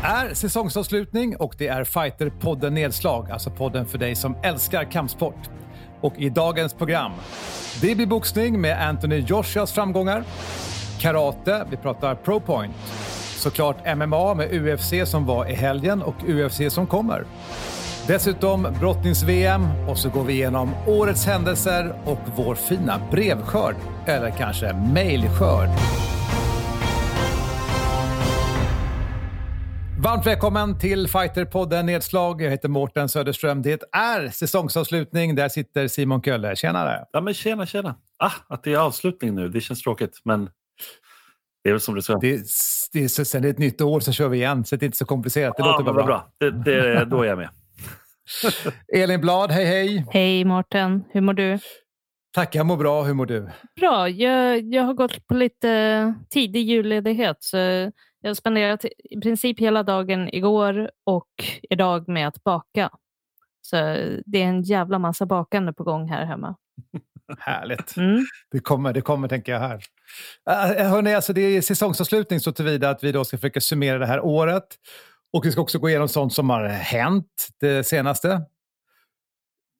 Det är säsongsavslutning och det är Fighterpodden Nedslag, alltså podden för dig som älskar kampsport. Och i dagens program, det blir boxning med Anthony Joshuas framgångar, karate, vi pratar ProPoint. såklart MMA med UFC som var i helgen och UFC som kommer. Dessutom brottnings-VM och så går vi igenom årets händelser och vår fina brevskörd, eller kanske mejlskörd. Varmt välkommen till Fighterpodden Nedslag. Jag heter Mårten Söderström. Det är säsongsavslutning. Där sitter Simon Kölle. Tjenare! Ja, men tjena, tjena. Ah, att det är avslutning nu, det känns tråkigt. Men det är väl som det ska. Det, det, sen det är ett nytt år så kör vi igen, så det är inte så komplicerat. Det ja, låter bara bra. bra. Det, det, då är jag med. Elin Blad, hej hej! Hej Mårten, hur mår du? Tack, jag mår bra. Hur mår du? Bra. Jag, jag har gått på lite tidig julledighet. Så jag har spenderat i princip hela dagen igår och idag med att baka. Så det är en jävla massa bakande på gång här hemma. Härligt. Mm. Det, kommer, det kommer, tänker jag här. Uh, hörni, alltså det är säsongsavslutning så tillvida att vi då ska försöka summera det här året. Och vi ska också gå igenom sånt som har hänt det senaste.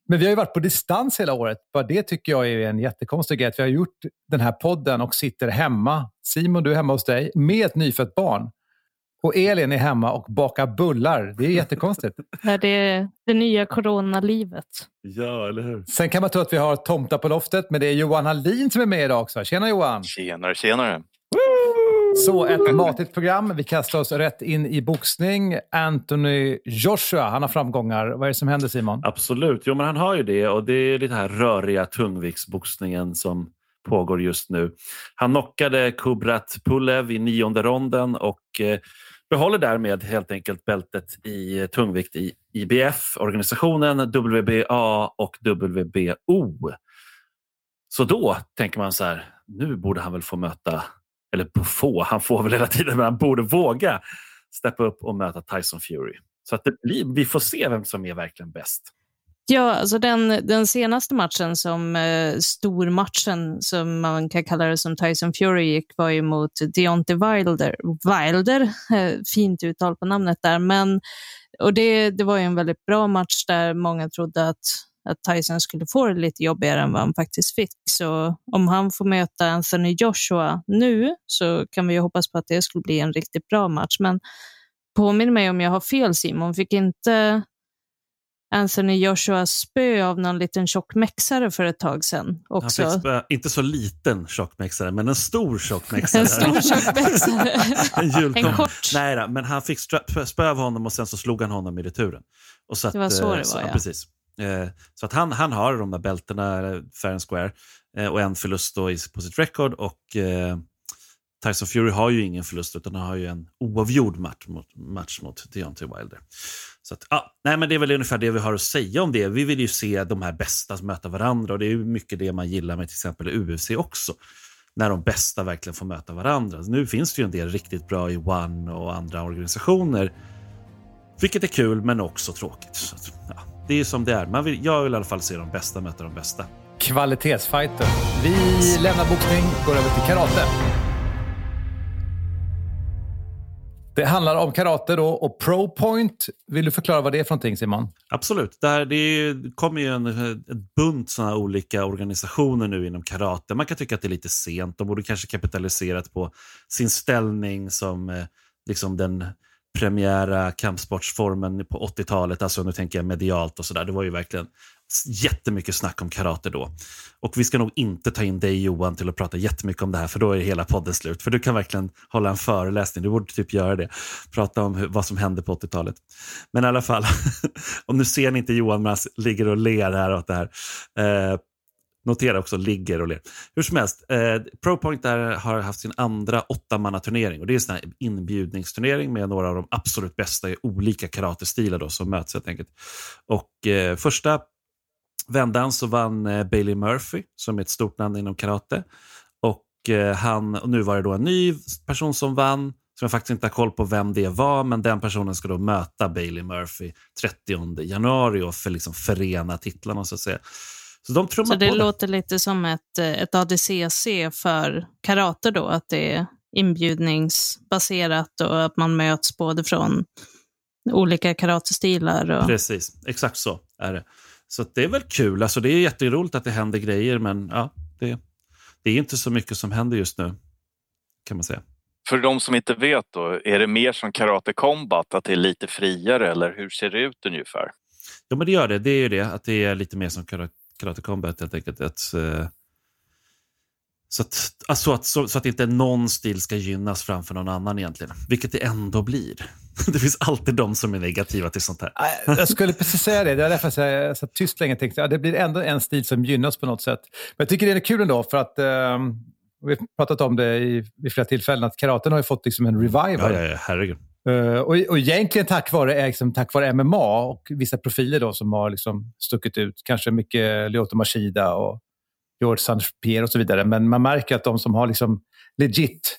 Men vi har ju varit på distans hela året. Bara det tycker jag är en jättekonstig grej. Att vi har gjort den här podden och sitter hemma. Simon, du är hemma hos dig med ett nyfött barn. Och Elin är hemma och bakar bullar. Det är jättekonstigt. det är det nya coronalivet. Ja, eller hur? Sen kan man tro att vi har tomta på loftet, men det är Johan Hallin som är med idag också. Tjena Johan! Tjenare, tjenare! Så ett matigt program. Vi kastar oss rätt in i boxning. Anthony Joshua, han har framgångar. Vad är det som händer Simon? Absolut, jo men han har ju det och det är lite här röriga tungviktsboxningen som pågår just nu. Han knockade Kubrat Pulev i nionde ronden och eh, behåller därmed helt enkelt bältet i eh, tungvikt i IBF, organisationen WBA och WBO. Så då tänker man så här, nu borde han väl få möta eller få, han får väl hela tiden, men han borde våga steppa upp och möta Tyson Fury. Så att det blir, vi får se vem som är verkligen bäst. Ja, alltså den, den senaste matchen, som eh, stormatchen som man kan kalla det som Tyson Fury gick, var ju mot Deontay Wilder. Wilder, eh, fint uttal på namnet där, men och det, det var ju en väldigt bra match där många trodde att att Tyson skulle få det lite jobbigare än vad han faktiskt fick. Så om han får möta Anthony Joshua nu så kan vi ju hoppas på att det skulle bli en riktigt bra match. Men påminn mig om jag har fel Simon, fick inte Anthony Joshua spö av någon liten tjockmexare för ett tag sedan. Också. Han fick spö, inte så liten tjockmexare, men en stor tjockmexare. en stor tjockmexare. en, en kort. Nej, men han fick spö av honom och sen så slog han honom i returen. Och så att, det var så det var, så, ja. Precis. Eh, så att han, han har de där bältena, eh, fair and square, eh, och en förlust då på sitt record. Och eh, Tyson Fury har ju ingen förlust utan han har ju en oavgjord match mot, match mot Deontay Wilder. Så att, ah, nej, men det är väl ungefär det vi har att säga om det. Vi vill ju se de här bästa möta varandra och det är ju mycket det man gillar med till exempel UFC också. När de bästa verkligen får möta varandra. Nu finns det ju en del riktigt bra i One och andra organisationer. Vilket är kul men också tråkigt. Så att, ja, det är som det är. Man vill, jag vill i alla fall se de bästa möta de bästa. Kvalitetsfighter. Vi lämnar boxning, går över till karate. Det handlar om karate då och pro point. Vill du förklara vad det är för någonting Simon? Absolut. Där det kommer ju en, en bunt sådana olika organisationer nu inom karate. Man kan tycka att det är lite sent. De borde kanske kapitaliserat på sin ställning som eh, liksom den premiära kampsportsformen på 80-talet, alltså nu tänker jag medialt och sådär. Det var ju verkligen jättemycket snack om karate då. Och vi ska nog inte ta in dig Johan till att prata jättemycket om det här för då är hela podden slut. För du kan verkligen hålla en föreläsning, du borde typ göra det. Prata om hur, vad som hände på 80-talet. Men i alla fall, och nu ser ni inte Johan men han ligger och ler här åt det här. Eh, Notera också ligger och ler. Hur som helst, eh, ProPoint där har haft sin andra åttamannaturnering. Och det är en inbjudningsturnering med några av de absolut bästa i olika karatestilar då, som möts helt enkelt. Och eh, första vändan så vann eh, Bailey Murphy, som är ett stort namn inom karate. Och, eh, han, och nu var det då en ny person som vann, som jag faktiskt inte har koll på vem det var, men den personen ska då möta Bailey Murphy 30 januari och för, liksom förena titlarna så att säga. Så, de så det låter lite som ett, ett ADCC för karate då, att det är inbjudningsbaserat och att man möts både från olika karatestilar. Och... Precis, exakt så är det. Så det är väl kul. Alltså, det är jätteroligt att det händer grejer, men ja, det, det är inte så mycket som händer just nu, kan man säga. För de som inte vet, då, är det mer som Karate Combat, att det är lite friare eller hur ser det ut ungefär? Ja, men det gör det. Det är ju det, att det är lite mer som Karate Combat helt enkelt. Att, uh, så att, alltså att, så, så, att inte någon stil ska gynnas framför någon annan egentligen, vilket det ändå blir. Det finns alltid de som är negativa till sånt här. Jag skulle precis säga det. Det var därför jag satt tyst länge och tänkte att ja, det blir ändå en stil som gynnas på något sätt. Men jag tycker det är kul ändå för att um, vi har pratat om det i, vid flera tillfällen att karaten har ju fått liksom en revival. Ja, ja, ja herregud. Uh, och, och egentligen tack vare, liksom, tack vare MMA och vissa profiler då som har liksom stuckit ut. Kanske mycket Lyoto Machida och George Saint-Pierre och så vidare. Men man märker att de som har liksom legit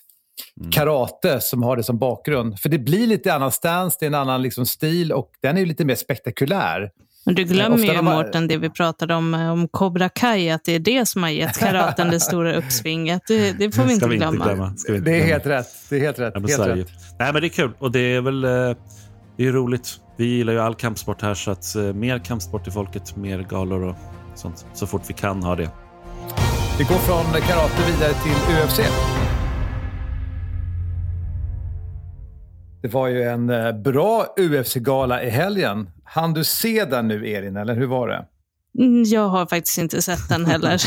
mm. karate som har det som bakgrund. För det blir lite annan stance, det är en annan liksom stil och den är ju lite mer spektakulär. Men du glömmer ju, Mårten, det vi pratade om, eh, om Cobra Kai, att det är det som har gett karaten det stora uppsvinget. Det, det får vi inte glömma. Inte glömma. Vi inte det är helt rätt. Det är helt rätt. Ja, helt rätt. Nej, men det är kul och det är väl eh, det är roligt. Vi gillar ju all kampsport här, så att mer kampsport till folket, mer galor och sånt. Så fort vi kan ha det. Vi går från karate vidare till UFC. Det var ju en bra UFC-gala i helgen. Han du se den nu, Erin, eller hur var det? Mm, jag har faktiskt inte sett den heller.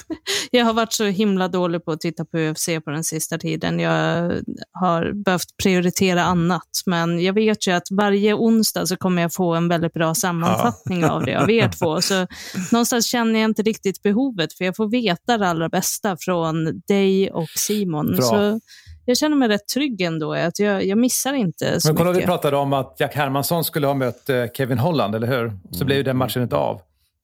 jag har varit så himla dålig på att titta på UFC på den sista tiden. Jag har behövt prioritera annat. Men jag vet ju att varje onsdag så kommer jag få en väldigt bra sammanfattning ja. av det av er två. Så någonstans känner jag inte riktigt behovet, för jag får veta det allra bästa från dig och Simon. Bra. Så jag känner mig rätt trygg ändå. Att jag, jag missar inte så Men kolla, mycket. Vi pratade om att Jack Hermansson skulle ha mött eh, Kevin Holland, eller hur? Så mm. blev ju den matchen inte av.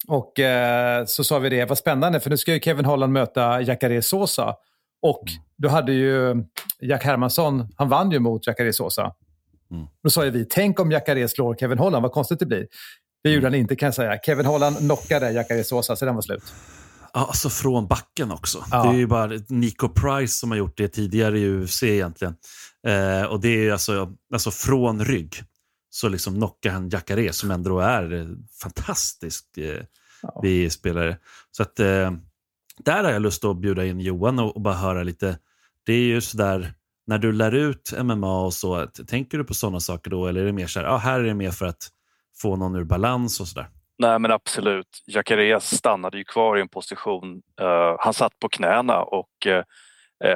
Och eh, så sa vi det, vad spännande, för nu ska ju Kevin Holland möta Jacare Sosa. Och mm. då hade ju Jack Hermansson, han vann ju mot Jacare Sosa. Mm. Då sa ju vi, tänk om Jacare slår Kevin Holland, vad konstigt det blir. Det gjorde mm. han inte kan jag säga. Kevin Holland knockade Jacare Sosa, så den var slut. Alltså från backen också. Ja. Det är ju bara Nico Price som har gjort det tidigare i UFC egentligen. Eh, och det är alltså, alltså från rygg så liksom knockar han Jacare som ändå är fantastisk eh, ja. spelare. Så att eh, där har jag lust att bjuda in Johan och, och bara höra lite. Det är ju sådär, när du lär ut MMA och så, tänker du på sådana saker då eller är det mer så här, ah, här är det mer för att få någon ur balans och sådär? Nej men absolut. Jacarias stannade ju kvar i en position. Uh, han satt på knäna och uh,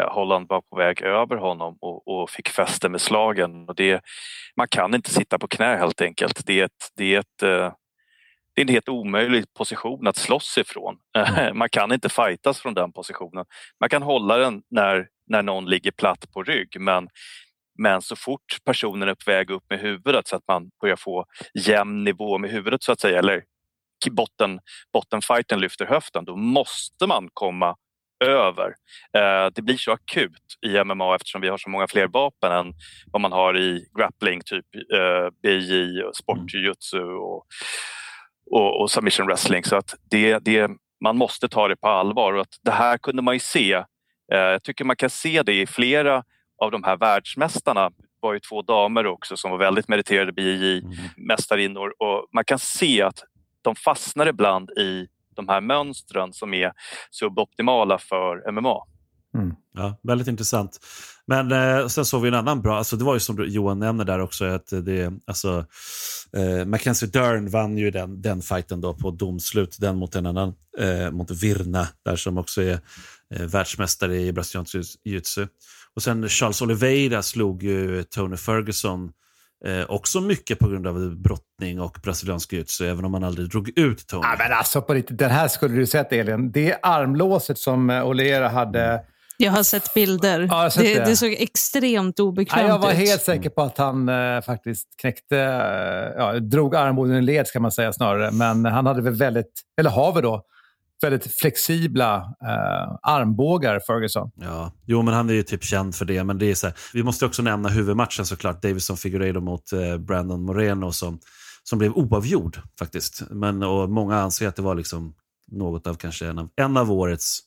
Holland var på väg över honom och, och, fick fäste med slagen. Och det, man kan inte sitta på knä helt enkelt. Det är, ett, det är, ett, det är en helt omöjlig position att slåss ifrån. Mm. man kan inte fightas från den positionen. Man kan hålla den när, när någon ligger platt på rygg men men så fort personen är på väg upp med huvudet så att man börjar få jämn nivå med huvudet så att säga, eller botten, bottenfighten lyfter höften, då måste man komma över. Eh, det blir så akut i MMA eftersom vi har så många fler vapen än vad man har i grappling, typ eh, BJ, sportjujutsu och, och, och, submission wrestling. Så att det, det, man måste ta det på allvar och att det här kunde man ju se. Eh, jag tycker man kan se det i flera av de här världsmästarna Det var ju två damer också som var väldigt meriterade BJJ-mästarinnor mm. och man kan se att de fastnar ibland i de här mönstren som är suboptimala för MMA. Mm. Ja, väldigt intressant. Men eh, sen såg vi en annan bra, alltså det var ju som Johan nämner där också, att det, alltså, eh, Mackenzie Dern vann ju den, den fighten då på domslut, den mot en annan, eh, mot Virna, där som också är eh, världsmästare i brasiliansk jiu-jitsu. Och sen Charles Oliveira slog ju Tony Ferguson Eh, också mycket på grund av brottning och brasiliansk jiu även om han aldrig drog ut Tony. Ja, men alltså på riktigt, den här skulle du sett Elin. Det armlåset som eh, Oliveira hade. Jag har sett bilder. Ja, har sett det, det. det, såg extremt obekvämt ut. Ja, jag var ut. helt säker på att han eh, faktiskt knäckte, eh, ja, drog armbågen i led ska man säga snarare. Men han hade väl väldigt, eller har vi då, väldigt flexibla eh, armbågar, Ferguson. Ja, jo men han är ju typ känd för det. Men det är så här, vi måste också nämna huvudmatchen såklart, Davison Figueiredo mot eh, Brandon Moreno som, som blev oavgjord faktiskt. Men, och många anser att det var liksom något av kanske en av, en av årets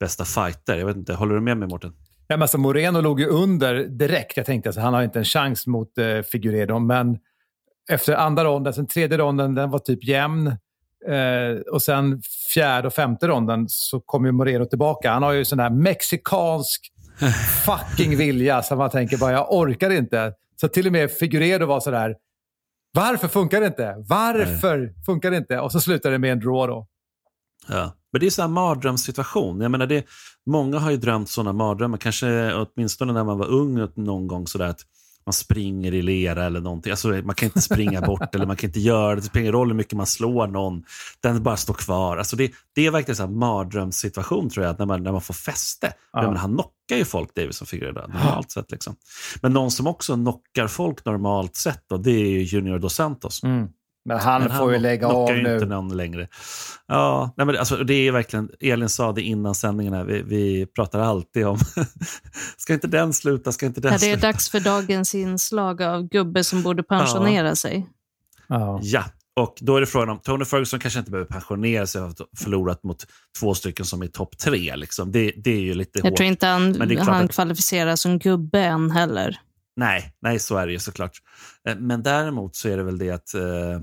bästa fighter. Jag vet inte, håller du med mig Mårten? Ja, men alltså Moreno låg ju under direkt. Jag tänkte att alltså, han har inte en chans mot eh, Figueredo, men efter andra ronden, sen tredje ronden, den var typ jämn. Eh, och sen fjärde och femte ronden så kom ju Moreno tillbaka. Han har ju sån där mexikansk fucking vilja som man tänker bara, jag orkar inte. Så till och med Figueredo var sådär, varför funkar det inte? Varför Nej. funkar det inte? Och så slutar det med en draw då. Ja. Men det är en mardrömssituation. Jag menar det, många har ju drömt sådana mardrömmar, kanske åtminstone när man var ung någon gång sådär att man springer i lera eller någonting. Alltså, man kan inte springa bort eller man kan inte göra det. Det spelar ingen roll hur mycket man slår någon. Den bara står kvar. Alltså, det, det är verkligen en mardrömssituation tror jag, när man, när man får fäste. Ja. Men han knockar ju folk, Davison Figueredo, normalt sett. Liksom. Men någon som också knockar folk normalt sett, då, det är ju Junior Dos Santos. Mm. Men han, men han får ju lägga av nu. inte någon längre. Ja, nej men alltså, det är verkligen, Elin sa det innan sändningen, vi, vi pratar alltid om, ska inte den sluta, ska inte den ja, Det är sluta? dags för dagens inslag av gubbe som borde pensionera ja. sig. Ja. ja, och då är det frågan om Tony Ferguson kanske inte behöver pensionera sig har förlorat mot två stycken som är topp tre. Liksom. Det, det är ju lite Jag hårt. tror inte han, han att... kvalificerar som gubbe än heller. Nej, nej, så är det ju såklart. Eh, men däremot så är det väl det att eh,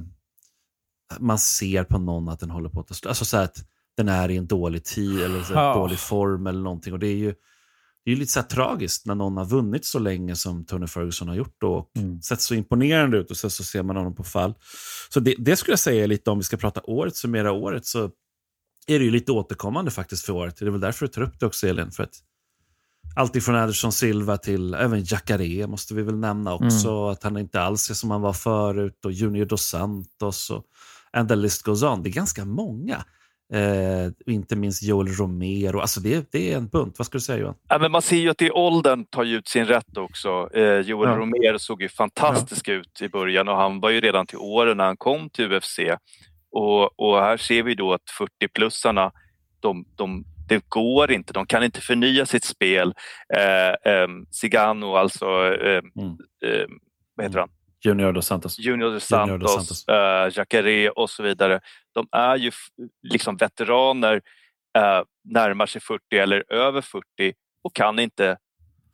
man ser på någon att den håller på att ta. Alltså så att den är i en dålig tid eller så oh. dålig form eller någonting. Och det är ju det är lite så tragiskt när någon har vunnit så länge som Tony Ferguson har gjort då, och mm. sett så imponerande ut och så, så ser man honom på fall. Så det, det skulle jag säga lite om vi ska prata året, summera året, så är det ju lite återkommande faktiskt för året. Det är väl därför du tar upp det också, Elin. För att allt från Anderson Silva till även Jacare måste vi väl nämna också. Mm. Att han inte alls är som han var förut. Och Junior Dos Santos och and the list goes on. Det är ganska många. Eh, inte minst Joel Romero. Alltså det, det är en bunt. Vad ska du säga Johan? Ja, men man ser ju att det åldern tar ut sin rätt också. Eh, Joel ja. Romero såg ju fantastisk ja. ut i början och han var ju redan till åren när han kom till UFC. Och, och här ser vi då att 40-plussarna de, de, det går inte, de kan inte förnya sitt spel. Eh, eh, alltså, eh, mm. Eh, vad heter han? Junior dos Santos, Junior dos Santos, Junior dos Santos. Uh, Jacare och så vidare. De är ju liksom veteraner, uh, närmar sig 40 eller över 40 och kan inte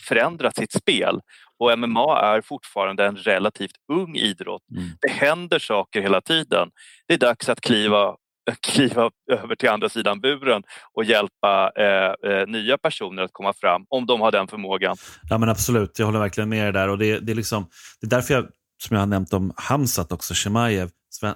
förändra sitt spel. Och MMA är fortfarande en relativt ung idrott. Mm. Det händer saker hela tiden. Det är dags att kliva kliva över till andra sidan buren och hjälpa eh, eh, nya personer att komma fram, om de har den förmågan. Ja men Absolut, jag håller verkligen med dig där. Och det, det, är liksom, det är därför jag som jag har nämnt om Hamzat också, Shemaev,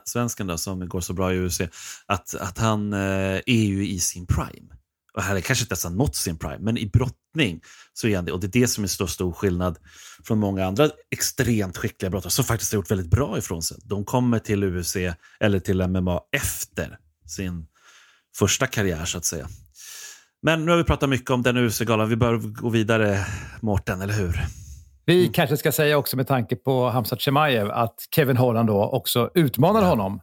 svensken då, som går så bra i UFC, att, att han eh, är ju i sin prime. Och här är kanske inte ens han nått sin prime, men i brottning så är han det. Och det är det som är så stor skillnad från många andra extremt skickliga brottare som faktiskt har gjort väldigt bra ifrån sig. De kommer till UFC eller till MMA efter sin första karriär så att säga. Men nu har vi pratat mycket om den UFC-galan. Vi bör gå vidare, Mårten, eller hur? Vi kanske ska säga också med tanke på Hamzat Chimaev att Kevin Holland då också utmanade ja. honom.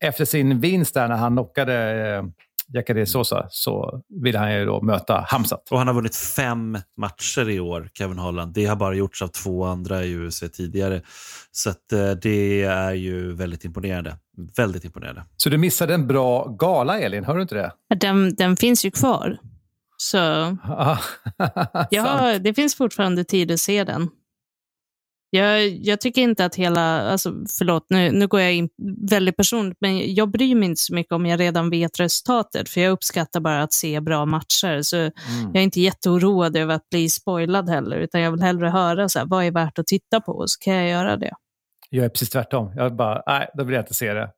Efter sin vinst där när han knockade eh, Jacare Sosa så ville han ju då möta Hamzat. Och han har vunnit fem matcher i år, Kevin Holland. Det har bara gjorts av två andra i UFC tidigare. Så att, eh, det är ju väldigt imponerande. Väldigt imponerande. Så du missade en bra gala, Elin? Hör du inte det? Den, den finns ju kvar. Så ja, det finns fortfarande tid att se den. Jag, jag, tycker inte att hela, alltså, förlåt nu, nu går jag in väldigt personligt, men jag bryr mig inte så mycket om jag redan vet resultatet, för jag uppskattar bara att se bra matcher. Så mm. jag är inte jätteoroad över att bli spoilad heller, utan jag vill hellre höra så här, vad är värt att titta på, så kan jag göra det. Jag är precis tvärtom. Jag bara, nej, då vill jag inte se det.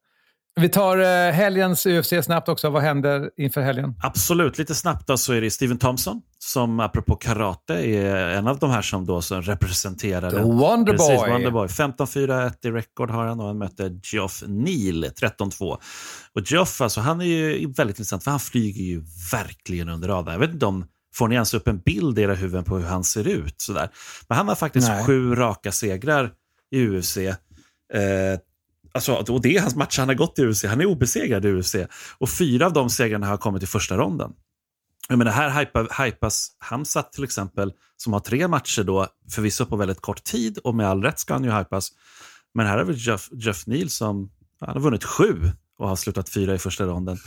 Vi tar eh, helgens UFC snabbt också. Vad händer inför helgen? Absolut, lite snabbt då så är det Steven Thompson som apropå karate är en av de här som då som representerar The Wonderboy. Wonderboy. 15-4-1 i rekord har han och han möter Geoff Neal 13-2. Och Geoff alltså, han är ju väldigt intressant för han flyger ju verkligen under radarn. Jag vet inte om Får ni ens upp en bild i era huvuden på hur han ser ut? Sådär. Men han har faktiskt Nej. sju raka segrar i UFC. Eh, Alltså, och det är hans matcher han har gått i UFC. Han är obesegrad i UFC. Och fyra av de segrarna har kommit i första ronden. Jag menar, här hypa, hypas Hamzat till exempel, som har tre matcher då, förvisso på väldigt kort tid, och med all rätt ska han ju hypas. Men här har vi Jeff, Jeff Neal som han har vunnit sju och har slutat fyra i första ronden.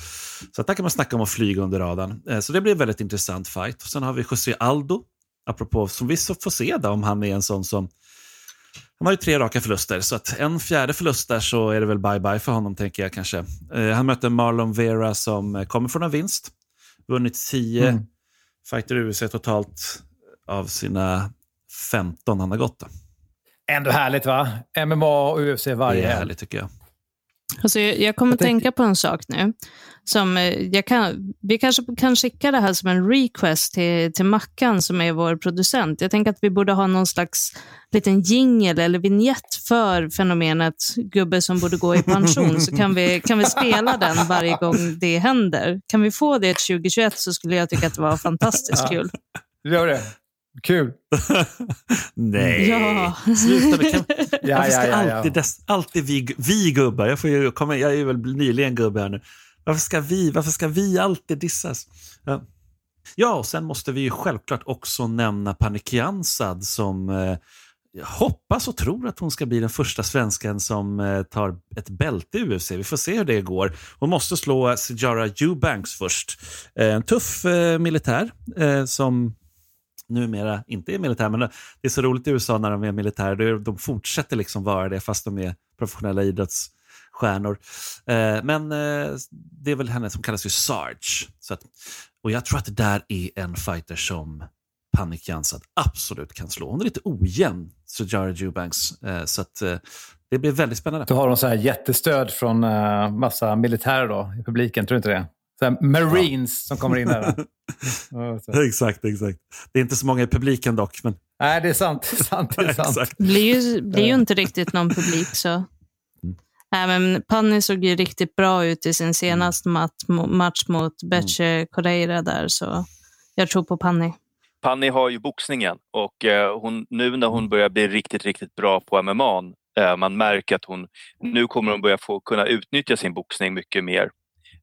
Så där kan man snacka om att flyga under radarn. Eh, så det blir en väldigt intressant fight. Och sen har vi José Aldo apropå, som vi får se då, om han är en sån som han har ju tre raka förluster, så att en fjärde förlust där så är det väl bye-bye för honom, tänker jag kanske. Eh, han möter Marlon Vera som kommer från en vinst. Vunnit tio mm. fighter UFC totalt av sina 15 han har gått. Då. Ändå härligt va? MMA och UFC varje Det är härligt tycker jag. Alltså, jag, jag kommer jag tänka på en sak nu. Som eh, jag kan, vi kanske kan skicka det här som en request till, till Mackan som är vår producent. Jag tänker att vi borde ha någon slags liten jingel eller vignett för fenomenet gubbe som borde gå i pension. så kan vi, kan vi spela den varje gång det händer. Kan vi få det 2021 så skulle jag tycka att det var fantastiskt kul. Gör det. Kul! Nej, ja. sluta nu. Kan, ja, varför ska ja, ja, alltid, dess, alltid vi, vi gubbar, jag, får ju komma, jag är ju väl nyligen gubbe här nu. Varför ska vi, varför ska vi alltid dissas? Ja. ja, och sen måste vi ju självklart också nämna Panikiansad som eh, jag hoppas och tror att hon ska bli den första svensken som eh, tar ett bälte i UFC. Vi får se hur det går. Hon måste slå Sijara Eubanks först. Eh, en tuff eh, militär eh, som numera inte är militär, men det är så roligt i USA när de är militärer. De fortsätter liksom vara det fast de är professionella idrottsstjärnor. Eh, men eh, det är väl henne som kallas för Sarge. Så att, och jag tror att det där är en fighter som Panik Jansad absolut kan slå. Hon är lite ojämn, Sujara Eubanks. Eh, så att, det blir väldigt spännande. Då har hon så här jättestöd från massa militärer då, i publiken, tror du inte det? Marines ja. som kommer in här. exakt, exakt. Det är inte så många i publiken dock. Men... Nej, det är sant. Det är sant, det är sant. Det blir ju, blir ju inte riktigt någon publik. så... Mm. Nej, men Panni såg ju riktigt bra ut i sin senaste mm. mat, match mot Betche mm. Correira där, så jag tror på Panni. Panni har ju boxningen och eh, hon, nu när hon börjar bli riktigt, riktigt bra på MMA, eh, man märker att hon nu kommer hon börja få kunna utnyttja sin boxning mycket mer.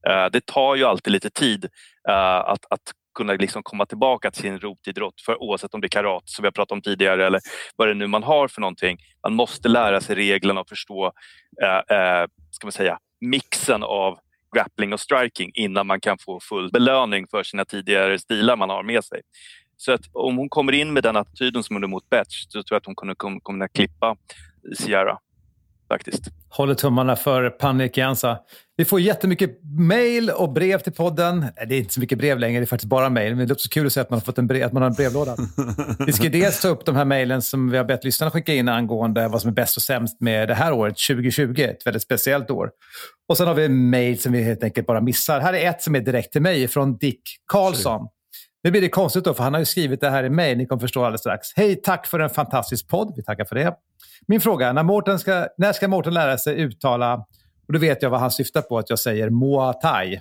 Eh, det tar ju alltid lite tid eh, att, att kunna liksom komma tillbaka till sin rotidrott, för oavsett om det är karate, som vi har pratat om tidigare eller vad det nu man har för någonting. Man måste lära sig reglerna och förstå eh, eh, ska man säga, mixen av grappling och striking innan man kan få full belöning för sina tidigare stilar man har med sig. Så att om hon kommer in med den attityden som hon är mot Betch så tror jag att hon kommer, kunna klippa Sierra faktiskt. Håller tummarna för Panik Jansa. Vi får jättemycket mejl och brev till podden. Det är inte så mycket brev längre, det är faktiskt bara mejl. Men det är också kul att se att man har, fått en brev, att man har en brevlåda. vi ska dels ta upp de här mejlen som vi har bett lyssnarna skicka in angående vad som är bäst och sämst med det här året, 2020. Ett väldigt speciellt år. Och sen har vi mejl som vi helt enkelt bara missar. Här är ett som är direkt till mig från Dick Karlsson. Nu blir det konstigt då, för han har ju skrivit det här i mejl. Ni kommer förstå alldeles strax. Hej, tack för en fantastisk podd. Vi tackar för det. Min fråga, när, Mårten ska, när ska Mårten lära sig uttala, och då vet jag vad han syftar på, att jag säger Moa Thai.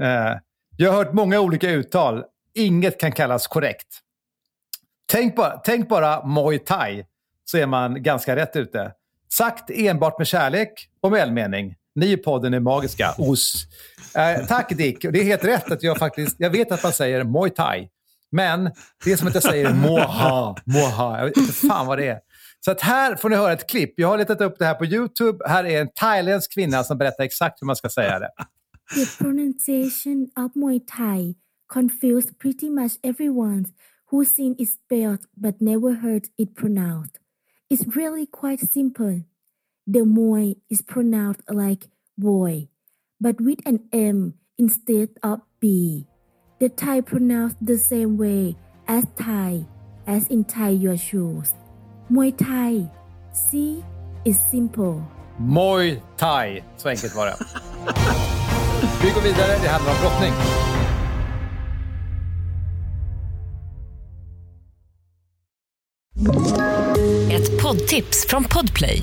Eh, jag har hört många olika uttal. Inget kan kallas korrekt. Tänk bara, tänk bara Muay Thai, så är man ganska rätt ute. Sagt enbart med kärlek och välmening. Ni i podden är magiska. Os. Eh, tack Dick. Det är helt rätt att jag faktiskt... Jag vet att man säger Muay Thai. Men det är som att jag säger Moha. Moha. Jag vet inte fan vad det är. Så att här får ni höra ett klipp. Jag har letat upp det här på YouTube. Här är en thailändsk kvinna som berättar exakt hur man ska säga det. The pronunciation of Muay Thai confused pretty much everyone who's seen it spelled but never heard it pronounced. It's really quite simple. The Muay is pronounced like boy, but with an M instead of B. The Thai pronounced the same way as Thai, as in tie your shoes. Muay Thai. See, is simple. Muay Thai. Så enkelt var det. Vi går vidare. Det handlar om brottning. Ett poddtips från Podplay.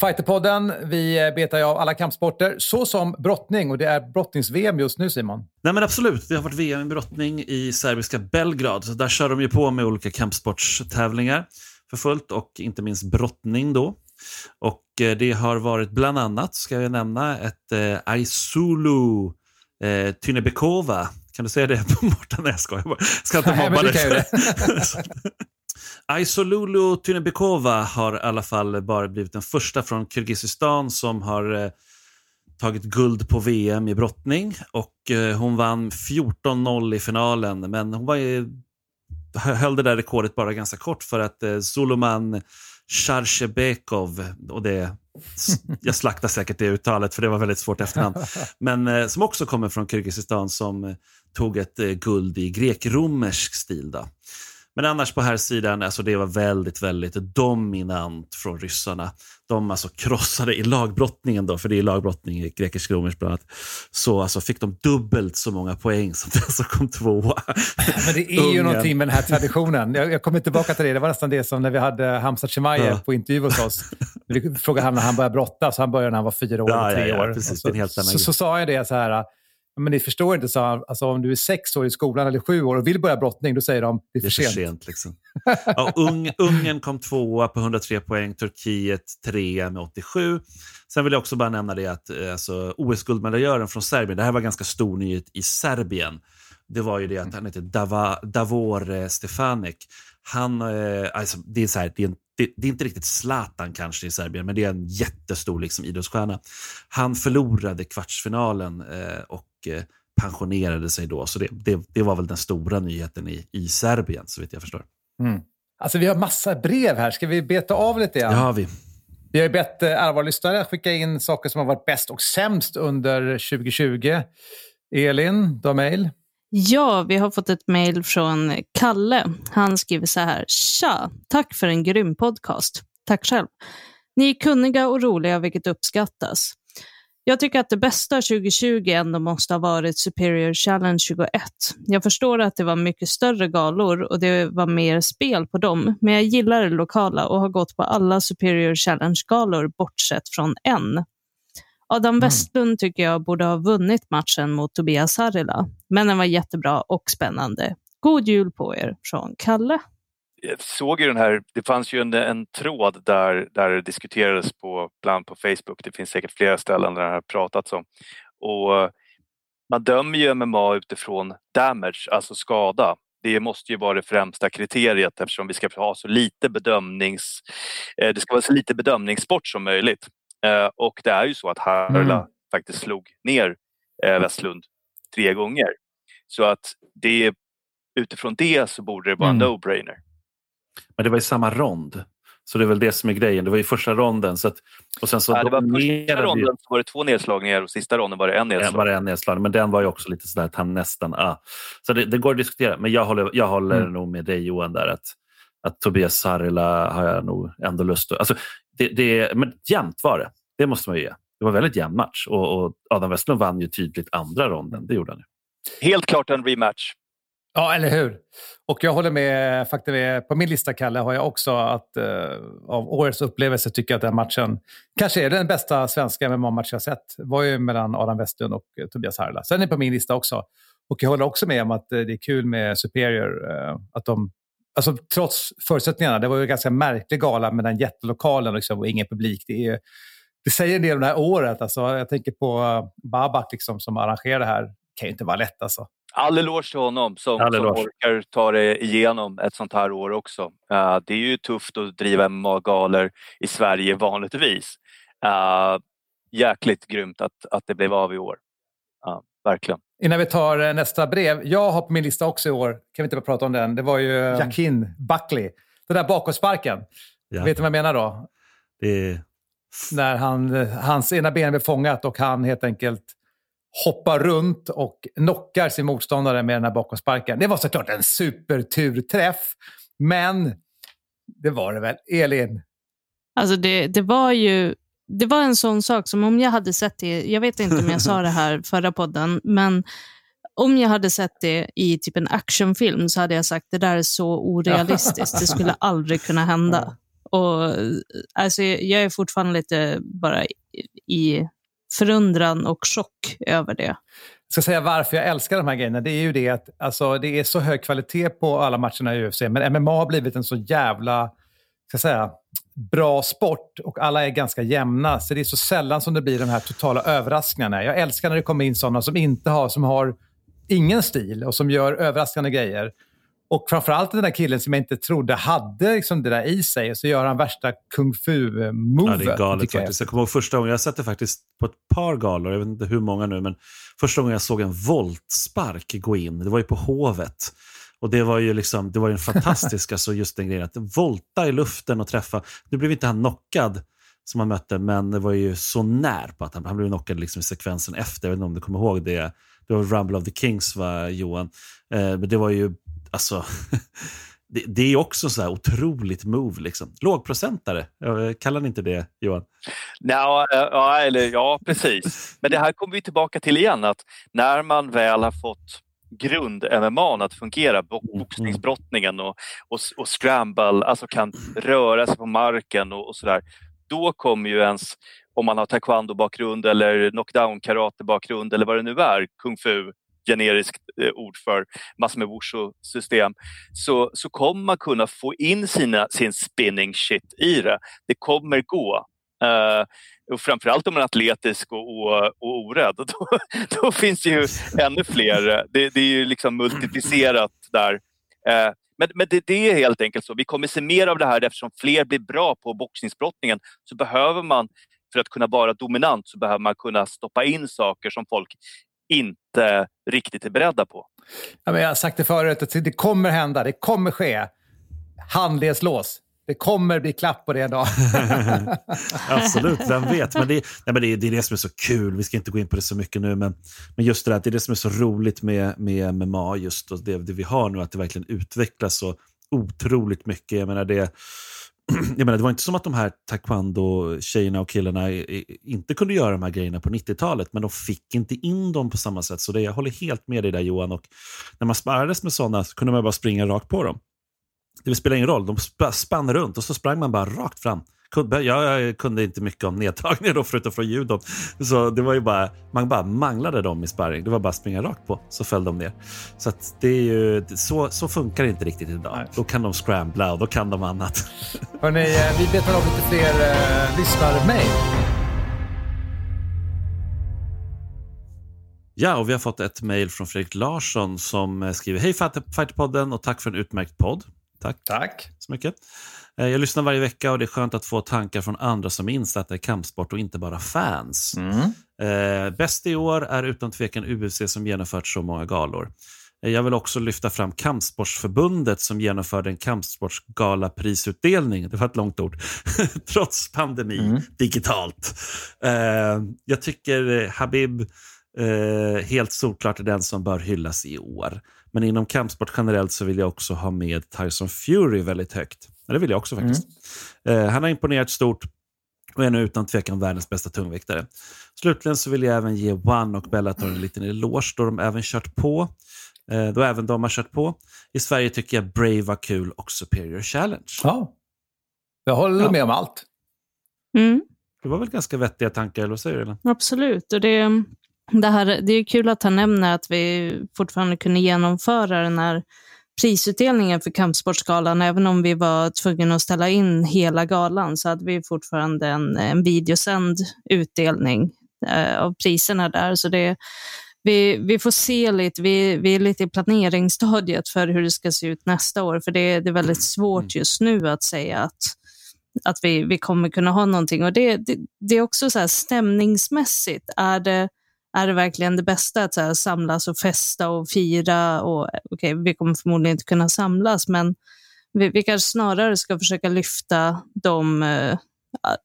Fighterpodden, vi betar ju av alla kampsporter, så som brottning. Och det är brottnings-VM just nu, Simon. Nej men absolut, det har varit VM i brottning i serbiska Belgrad. Så där kör de ju på med olika kampsportstävlingar för fullt och inte minst brottning då. Och eh, det har varit bland annat, ska jag nämna, ett eh, Aisulu eh, Tynebekova. Kan du säga det på Mårten? Nej, jag skojar bara. Ska inte mobba dig. Aisolulu Tynebekova har i alla fall bara blivit den första från Kirgizistan som har eh, tagit guld på VM i brottning. Och eh, hon vann 14-0 i finalen, men hon var ju, höll det där rekordet bara ganska kort för att eh, Zuluman och det, jag slaktar säkert det uttalet för det var väldigt svårt efternamn, men eh, som också kommer från Kirgizistan som eh, tog ett eh, guld i grek-romersk stil. Då. Men annars på här sidan, alltså det var väldigt, väldigt dominant från ryssarna. De alltså krossade i lagbrottningen då, för det är lagbrottning i grekisk romersk bland annat. Så alltså fick de dubbelt så många poäng som den som kom tvåa. Men det är ju någonting med den här traditionen. Jag, jag kommer tillbaka till det. Det var nästan det som när vi hade Hamza Chimaev ja. på intervju hos oss. Vi frågade han när han började brotta, så han började när han var fyra år, ja, tre ja, år. Precis, så, så, så, sa jag det så här, men ni förstår inte, så alltså, om du är sex år i skolan eller sju år och vill börja brottning, då säger de det är för, det är för sent. sent liksom. ja, Ung, Ungern kom tvåa på 103 poäng, Turkiet trea med 87. Sen vill jag också bara nämna det att eh, alltså, OS-guldmedaljören från Serbien, det här var ganska stor nyhet i Serbien. Det var ju det att han heter Dava, Davor Stefanek. Han, eh, alltså, det, är så här, det är en det, det, är inte riktigt Zlatan kanske i Serbien, men det är en jättestor liksom, idrottsstjärna. Han förlorade kvartsfinalen eh, och eh, pensionerade sig då. Så det, det, det, var väl den stora nyheten i, i Serbien, så vitt jag förstår. Mm. Alltså vi har massa brev här. Ska vi beta av lite? Ja, har vi. Vi har bett eh, allvarlyssnare skicka in saker som har varit bäst och sämst under 2020. Elin, du har mejl? Ja, vi har fått ett mejl från Kalle. Han skriver så här. Tja! Tack för en grym podcast. Tack själv. Ni är kunniga och roliga, vilket uppskattas. Jag tycker att det bästa 2020 ändå måste ha varit Superior Challenge 21. Jag förstår att det var mycket större galor och det var mer spel på dem, men jag gillar det lokala och har gått på alla Superior Challenge-galor bortsett från en. Adam mm. Westlund tycker jag borde ha vunnit matchen mot Tobias Harila, men den var jättebra och spännande. God jul på er från Kalle. Jag såg ju den här, det fanns ju en, en tråd där, där det diskuterades på, bland på Facebook. Det finns säkert flera ställen där det har pratats om. Och man dömer ju MMA utifrån damage, alltså skada. Det måste ju vara det främsta kriteriet eftersom vi ska ha så lite bedömnings... Eh, det ska vara så lite bedömningssport som möjligt. Eh, och det är ju så att Harla mm. faktiskt slog ner eh, Westlund tre gånger. Så att det, utifrån det så borde det vara mm. en no-brainer. Men det var i samma rond. Så det är väl det som är grejen. Det var i första ronden. Så att, och sen så ja, det var första ronden så var det två nedslagningar och sista ronden var det en nedslagning. Var det en nedslagning. Men den var ju också lite sådär att han nästan... Ah. Så det, det, går att diskutera. Men jag håller, jag håller mm. nog med dig Johan där. Att, att Tobias Sarila har jag nog ändå lust att... Alltså, det, det, men jämnt var det. Det måste man ju ge. Det var en väldigt jämn match och, och Adam Westlund vann ju tydligt andra ronden. Det gjorde han ju. Helt klart en rematch. Ja, eller hur? Och jag håller med. Faktum är, på min lista, Kalle, har jag också att uh, av årets upplevelse tycker jag att den matchen kanske är den bästa svenska MMA-match jag sett. Det var ju mellan Adam Westlund och uh, Tobias Harla. Sen är det på min lista också. Och jag håller också med om att uh, det är kul med Superior. att de, alltså, trots förutsättningarna, det var ju en ganska märklig gala med den jättelokalen liksom, och ingen publik. Det, är, det säger en del om det här året. Alltså, jag tänker på Babak liksom, som arrangerar det här. Det kan ju inte vara lätt alltså. All eloge till honom som, som orkar ta det igenom ett sånt här år också. Uh, det är ju tufft att driva MMA-galor i Sverige vanligtvis. Uh, jäkligt grymt att, att det blev av i år. Uh, verkligen. Innan vi tar eh, nästa brev. Jag har på min lista också i år, kan vi inte bara prata om den, det var ju Jakin Buckley. Den där bakåtsparken. Ja. Vet du vad jag menar då? Det... När han, hans ena ben blev fångat och han helt enkelt hoppar runt och knockar sin motståndare med den här bakåtsparken. Det var såklart en superturträff, men det var det väl. Elin? Alltså det, det var ju det var en sån sak som om jag hade sett det, jag vet inte om jag sa det här förra podden, men om jag hade sett det i typ en actionfilm så hade jag sagt det där är så orealistiskt, det skulle aldrig kunna hända. Och, alltså, jag är fortfarande lite bara i förundran och chock över det. Jag ska säga varför jag älskar de här grejerna. Det är ju det att alltså, det är så hög kvalitet på alla matcherna i UFC, men MMA har blivit en så jävla ska säga, bra sport och alla är ganska jämna. Så det är så sällan som det blir de här totala överraskningarna. Jag älskar när det kommer in sådana som inte har, som har ingen stil och som gör överraskande grejer. Och framförallt den där killen som jag inte trodde hade liksom det där i sig. Så gör han värsta kung fu-movet. Ja, det är galet faktiskt. Jag. jag kommer ihåg första gången, jag har sett det faktiskt på ett par galor, jag vet inte hur många nu, men första gången jag såg en voltspark gå in, det var ju på Hovet. Och det var ju liksom, det var ju en fantastisk, alltså just den grejen, att volta i luften och träffa. Nu blev inte han knockad som han mötte, men det var ju så när på att han, han blev knockad liksom i sekvensen efter. Jag vet inte om du kommer ihåg det. Det var Rumble of the Kings, va, Johan? Eh, men det var ju, alltså, det, det, är också så här otroligt move. Liksom. Lågprocentare, kallar ni inte det, Johan? No, eh, ja, eller, ja, precis. Men det här kommer vi tillbaka till igen, att när man väl har fått grund-MMA att fungera, mm. boxningsbrottningen och, och, och, scramble, alltså kan röra sig på marken och, och sådär. Då kommer ju ens, om man har taekwondo-bakgrund eller knockdown-karate-bakgrund eller vad det nu är, kung fu, generiskt eh, ord för massor med wushu-system, så, så kommer man kunna få in sina, sin spinning shit i det. Det kommer gå. Uh, och framförallt om man är atletisk och, och, och orädd, då, då finns det ju ännu fler. Det, det är ju liksom multiplicerat där. Uh, men, men det, det, är helt enkelt så. Vi kommer se mer av det här eftersom fler blir bra på boxningsbrottningen. Så behöver man, för att kunna vara dominant, så behöver man kunna stoppa in saker som folk inte riktigt är beredda på. Ja, men jag har sagt det förut, att det kommer hända, det kommer ske. Handledslås. Det kommer bli klapp på det en dag. Absolut, vem vet. Men, det, nej, men det, det, är det som är så kul. Vi ska inte gå in på det så mycket nu, men, men just det där, det är det som är så roligt med, med MMA, just och det, det vi har nu, att det verkligen utvecklas så otroligt mycket. Jag menar, det, jag menar, det var inte som att de här taekwondo-tjejerna och killarna inte kunde göra de här grejerna på 90-talet, men de fick inte in dem på samma sätt. Så det, jag håller helt med dig där Johan. Och när man sparrades med sådana så kunde man bara springa rakt på dem. Det spelar ingen roll, de spann runt och så sprang man bara rakt fram. Jag kunde inte mycket om nedtagningar då, förutom från judon. Så det var ju bara, man bara manglade dem i sparring. Det var bara att springa rakt på, så föll de ner. Så det är ju, så, så funkar det inte riktigt idag. Nej. Då kan de scrambla och då kan de annat. Hörrni, eh, vi betar av lite fler uh, lyssnarmail. Ja, och vi har fått ett mejl från Fredrik Larsson som eh, skriver Hej Fighterpodden och tack för en utmärkt podd. Tack. Tack. så mycket. Eh, jag lyssnar varje vecka och det är skönt att få tankar från andra som är insatta i kampsport och inte bara fans. Mm. Eh, bäst i år är utan tvekan UFC som genomfört så många galor. Eh, jag vill också lyfta fram Kampsportsförbundet som genomförde en kampsportsgalaprisutdelning, det var ett långt ord, trots pandemi, mm. digitalt. Jag tycker Habib helt solklart är den som bör hyllas i år. Men inom kampsport generellt så vill jag också ha med Tyson Fury väldigt högt. det vill jag också faktiskt. Mm. Eh, han har imponerat stort och är nu utan tvekan världens bästa tungviktare. Slutligen så vill jag även ge One och Bellator en liten eloge då de även kört på. Eh, då även de har kört på. I Sverige tycker jag Brave var kul och Superior Challenge. Ja, jag håller ja. med om allt. Mm. Det var väl ganska vettiga tankar, eller vad säger du? Absolut. Och det, det, här, det är kul att han nämner att vi fortfarande kunde genomföra den här prisutdelningen för Kampsportsgalan. Även om vi var tvungna att ställa in hela galan så hade vi fortfarande en, en videosänd utdelning eh, av priserna där. Så det, vi, vi får se lite, vi, vi är lite i planeringsstadiet för hur det ska se ut nästa år. För det, det är väldigt svårt mm. just nu att säga att att vi, vi kommer kunna ha någonting. Och det, det, det är också så här stämningsmässigt. Är det, är det verkligen det bästa att så här, samlas och festa och fira? Och, okay, vi kommer förmodligen inte kunna samlas, men vi, vi kanske snarare ska försöka lyfta de, eh,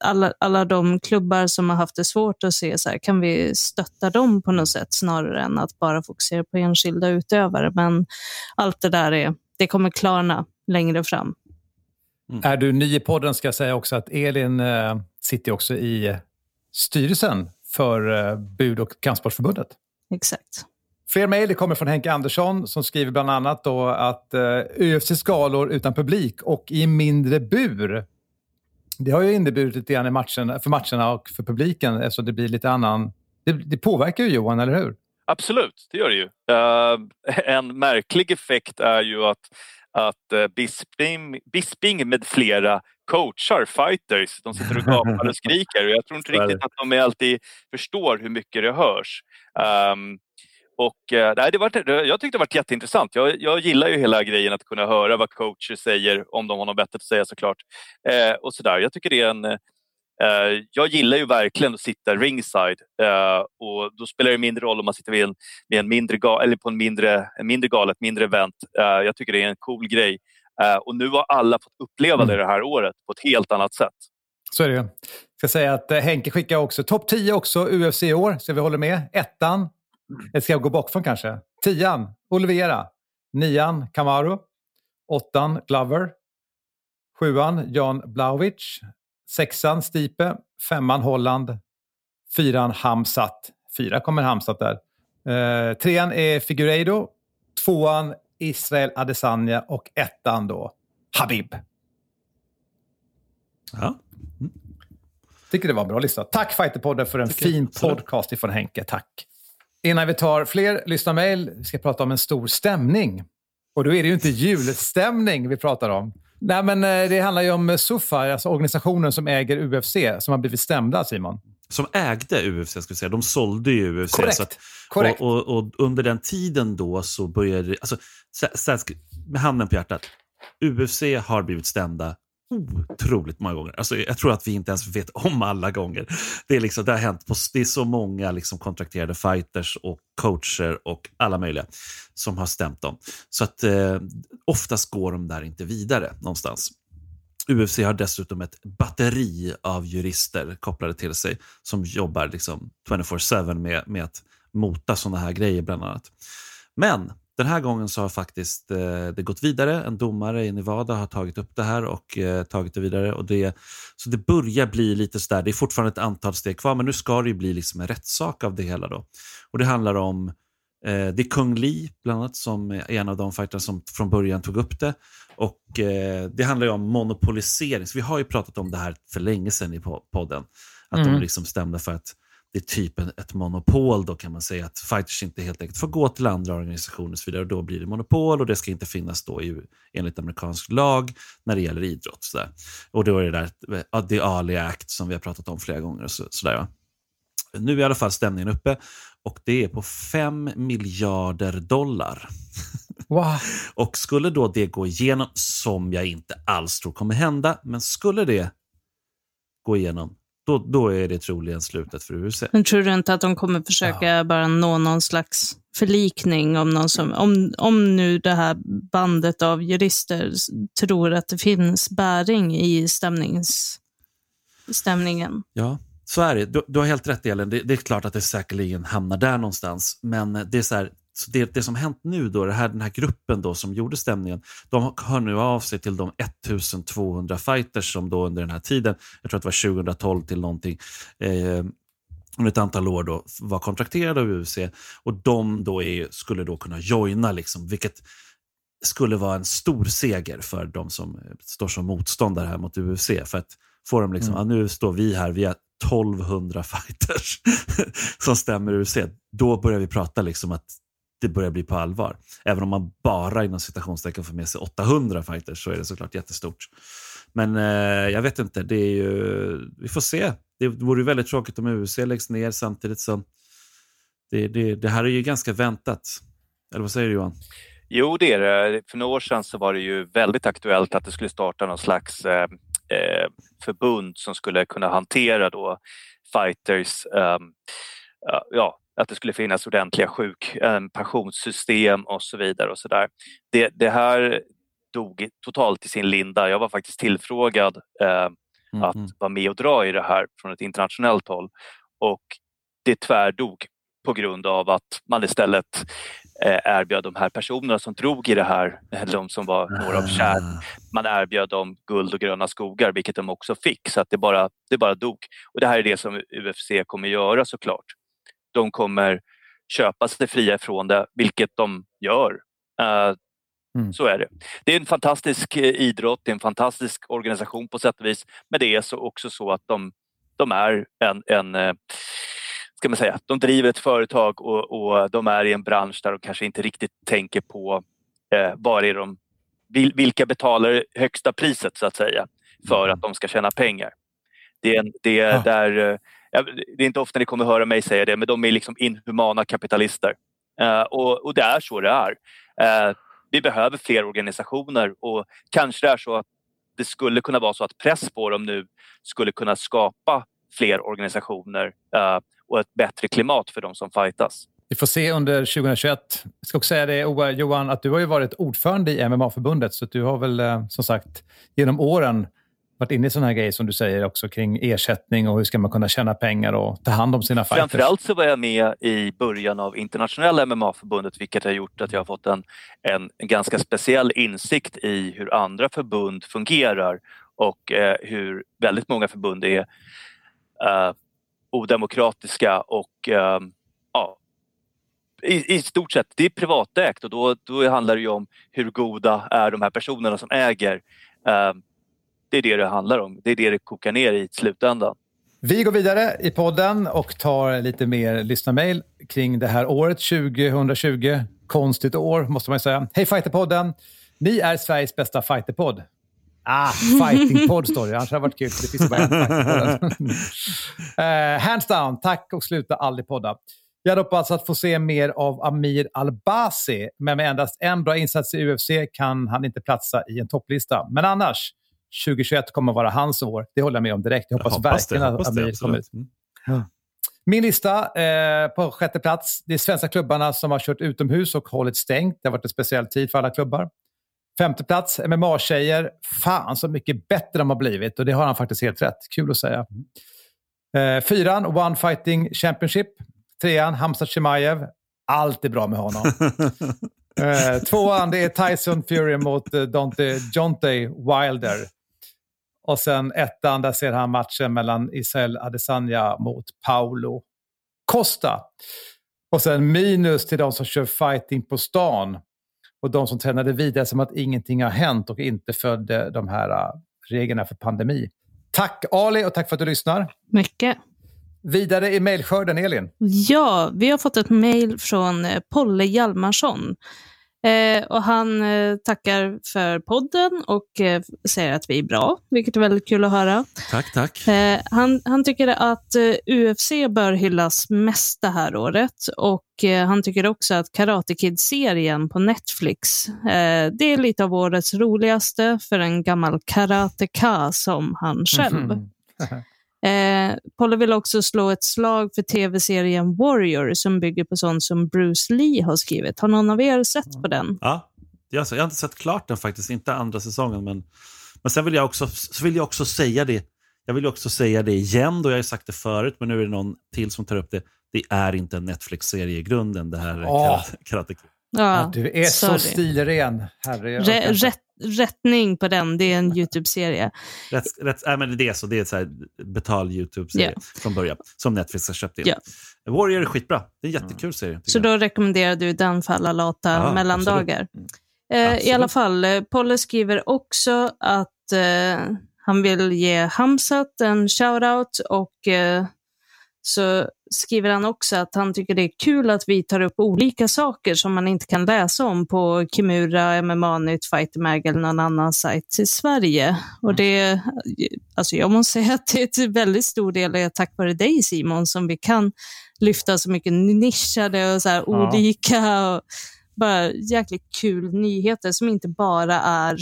alla, alla de klubbar som har haft det svårt att se, så här, kan vi stötta dem på något sätt snarare än att bara fokusera på enskilda utövare. Men allt det där är, det kommer klarna längre fram. Mm. Är du ny i podden ska jag säga också att Elin äh, sitter också i styrelsen för eh, Bud och kampsportsförbundet. Exakt. Fler mejl kommer från Henke Andersson som skriver bland annat då att uh, eh, UFCs galor utan publik och i mindre bur Det har ju inneburit lite grann i matchen, för matcherna och för publiken, så det blir lite annan... Det, det påverkar ju Johan, eller hur? Absolut, det gör det ju. Uh, en märklig effekt är ju att, att uh, Bisping, Bisping med flera coachar fighters. De sitter och gapar och skriker och jag tror inte riktigt att de alltid förstår hur mycket det hörs. Um, och, eh, nej, det var, jag tyckte det var jätteintressant. Jag, jag gillar ju hela grejen att kunna höra vad coacher säger, om de har något bättre att säga såklart. Eh, och sådär. Jag tycker det är en... Eh, jag gillar ju verkligen att sitta ringside eh, och då spelar det mindre roll om man sitter vid en, vid en mindre ga, eller på en mindre, en mindre gala, ett mindre event. Eh, jag tycker det är en cool grej. Eh, och nu har alla fått uppleva mm. det det här året på ett helt annat sätt. Så är det Jag ska säga att Henke skickar också topp 10 också UFC i år, så vi håller med. Ettan, eller ska jag gå bakifrån kanske? Tian, Olivera. Nian, Camaro. Åttan, Glover. Sjuan, Jan Blauwicz. Sexan, Stipe. Femman, Holland. Fyran, Hamsat. Fyra kommer Hamsat där. Eh, trean är Figueiredo. Tvåan, Israel Adesanya. Och ettan då, Habib. Ja. Mm. Tycker det var en bra lista. Tack Fighterpodden för en Tycker fin podcast ifrån Henke. Tack. Innan vi tar fler lyssnarmail, vi ska prata om en stor stämning. Och då är det ju inte julstämning vi pratar om. Nej, men eh, det handlar ju om Sufa, alltså organisationen som äger UFC, som har blivit stämda, Simon. Som ägde UFC, ska vi säga. De sålde ju UFC. Korrekt. Att, Korrekt. Och, och, och, under den tiden då så började... Alltså, så, så, med handen på hjärtat. UFC har blivit stämda otroligt många gånger. Alltså, jag tror att vi inte ens vet om alla gånger. Det, är liksom, det har hänt på, det är så många liksom kontrakterade fighters och coacher och alla möjliga som har stämt dem. Så att eh, oftast går de där inte vidare någonstans. UFC har dessutom ett batteri av jurister kopplade till sig som jobbar liksom 24-7 med, med att mota sådana här grejer bland annat. Men den här gången så har faktiskt eh, det gått vidare. En domare i Nevada har tagit upp det här och eh, tagit det vidare. Och det, så det börjar bli lite sådär, det är fortfarande ett antal steg kvar, men nu ska det ju bli liksom en rättssak av det hela. Då. Och Det handlar om, eh, det är Kung Lee bland annat som är en av de fighters som från början tog upp det. Och eh, Det handlar ju om monopolisering. Så vi har ju pratat om det här för länge sedan i podden. Att mm. de liksom stämde för att det är typ ett monopol då kan man säga att fighters inte helt enkelt får gå till andra organisationer och så vidare. Och då blir det monopol och det ska inte finnas då i, enligt amerikansk lag när det gäller idrott. Så där. Och då är det där The Ali Act som vi har pratat om flera gånger. Och så, så där, Nu är i alla fall stämningen uppe och det är på 5 miljarder dollar. Wow. och skulle då det gå igenom, som jag inte alls tror kommer hända, men skulle det gå igenom, då, då är det troligen slutet för UFC. Men tror du inte att de kommer försöka ja. bara nå någon slags förlikning om, någon som, om, om nu det här bandet av jurister tror att det finns bäring i stämnings, stämningen? Ja, så är det. Du, du har helt rätt Elin. Det, det, är klart att det säkerligen hamnar där någonstans. Men det är så här, så det, det som hänt nu, då, det här, den här gruppen då som gjorde stämningen, de hör nu av sig till de 1200 fighters som då under den här tiden, jag tror att det var 2012 till någonting, eh, under ett antal år då var kontrakterade av UFC och de då är, skulle då kunna joina, liksom, vilket skulle vara en stor seger för de som står som motståndare här mot UFC. För att få dem liksom, mm. ja, nu står vi här, vi har 1200 fighters som stämmer UFC. Då börjar vi prata liksom att det börjar bli på allvar. Även om man bara inom citationstecken får med sig 800 fighters så är det såklart jättestort. Men eh, jag vet inte, det är ju, vi får se. Det vore väldigt tråkigt om UFC läggs ner samtidigt som det, det, det här är ju ganska väntat. Eller vad säger du Johan? Jo, det är det. För några år sedan så var det ju väldigt aktuellt att det skulle starta någon slags eh, eh förbund som skulle kunna hantera då fighters eh, ja, att det skulle finnas ordentliga sjuk, eh, pensionssystem och så vidare. och så där. Det, det här dog totalt i sin linda. Jag var faktiskt tillfrågad eh, mm. att vara med och dra i det här från ett internationellt håll och det tvärdog på grund av att man istället eh, erbjöd de här personerna som drog i det här, de som var några av kär, ah. man erbjöd dem guld och gröna skogar, vilket de också fick. Så att det, bara, det bara dog. Och det här är det som UFC kommer göra såklart de kommer köpa sig fria ifrån det, vilket de gör. Uh, Mm. Så är det. Det är en fantastisk idrott, det är en fantastisk organisation på sätt och vis. Men det är så också så att de, de är en, en ska man säga, de driver ett företag och, och de är i en bransch där de kanske inte riktigt tänker på eh, vad är de, vilka betalar högsta priset så att säga för att de ska tjäna pengar. Det är, en, det är, där, eh, det är inte ofta ni kommer höra mig säga det, men de är liksom inhumana kapitalister. Uh, och, och, det är så det är. Uh, vi behöver fler organisationer och kanske det är så att det skulle kunna vara så att press på dem nu skulle kunna skapa fler organisationer uh, och ett bättre klimat för de som fightas. Vi får se under 2021. Jag ska också säga det, Johan, att du har ju varit ordförande i MMA-förbundet, så du har väl som sagt genom åren varit inne i sådana här grejer som du säger också kring ersättning och hur ska man kunna tjäna pengar och ta hand om sina fighters. Framförallt så var jag med i början av internationella MMA-förbundet vilket har gjort att jag har fått en, en, en ganska speciell insikt i hur andra förbund fungerar och eh, hur väldigt många förbund är eh, odemokratiska och eh, ja, i, i, stort sett, det är privatägt och då, då handlar det ju om hur goda är de här personerna som äger. Eh, det är det det handlar om. Det är det det kokar ner i slutändan. Vi går vidare i podden och tar lite mer lyssnarmail kring det här året 2020. Konstigt år, måste man säga. Hej Fighterpodden! Ni är Sveriges bästa fighterpodd. Ah, fightingpodd står det. Annars hade det varit kul, det finns bara en uh, Hands down, tack och sluta aldrig podda. Jag hade hoppats att få se mer av Amir Albasi, men med endast en bra insats i UFC kan han inte platsa i en topplista. Men annars, 2021 kommer att vara hans år. Det håller jag med om direkt. Jag hoppas, jag hoppas verkligen det, att Amir det, kommer ut. Mm. Min lista eh, på sjätte plats. Det är svenska klubbarna som har kört utomhus och hållit stängt. Det har varit en speciell tid för alla klubbar. Femte plats, MMA-tjejer. Fan så mycket bättre de har blivit och det har han faktiskt helt rätt. Kul att säga. Eh, fyran, One Fighting Championship. Trean, Hamza Chimaev. Allt är bra med honom. eh, tvåan, det är Tyson Fury mot eh, Dante Jonte Wilder. Och sen ettan, där ser han matchen mellan Israel Adesanya mot Paulo Costa. Och sen minus till de som kör fighting på stan och de som tränade vidare som att ingenting har hänt och inte följde de här uh, reglerna för pandemi. Tack Ali och tack för att du lyssnar. Mycket. Vidare i mejlskörden, Elin. Ja, vi har fått ett mejl från eh, Polle Hjalmarsson. Eh, och han eh, tackar för podden och eh, säger att vi är bra, vilket är väldigt kul att höra. Tack, tack. Eh, han, han tycker att eh, UFC bör hyllas mest det här året och eh, han tycker också att Karate Kid-serien på Netflix, det är lite av årets roligaste för en gammal karateka som han själv. Mm -hmm. Eh, Polle vill också slå ett slag för tv-serien Warrior som bygger på sånt som Bruce Lee har skrivit. Har någon av er sett på den? Ja, jag har inte sett klart den faktiskt, inte andra säsongen. Men, men sen vill jag, också, så vill jag också säga det. Jag vill också säga det igen, då jag har sagt det förut, men nu är det någon till som tar upp det. Det är inte en Netflix-serie i grunden, det här oh. Karate Kid. Ja, du är sorry. så stilren. Herre, rätt, rättning på den, det är en YouTube-serie. Rätt, rätt, äh, men det är så, det är så här betal YouTube-serie yeah. från böryan, som Netflix har köpt in. Yeah. Warrior är skitbra, det är en jättekul serie. Så då rekommenderar du den för alla lata ja, mellandagar? Mm. Eh, I alla fall, eh, Polle skriver också att eh, han vill ge Hamsat en shout-out och eh, så skriver han också att han tycker det är kul att vi tar upp olika saker som man inte kan läsa om på Kimura, MMA Nytt, Fighter Mag eller någon annan sajt i Sverige. Och mm. det, alltså jag måste säga att det är väldigt stor del är tack vare dig Simon som vi kan lyfta så mycket nischade och så ja. olika och bara jäkligt kul nyheter som inte bara är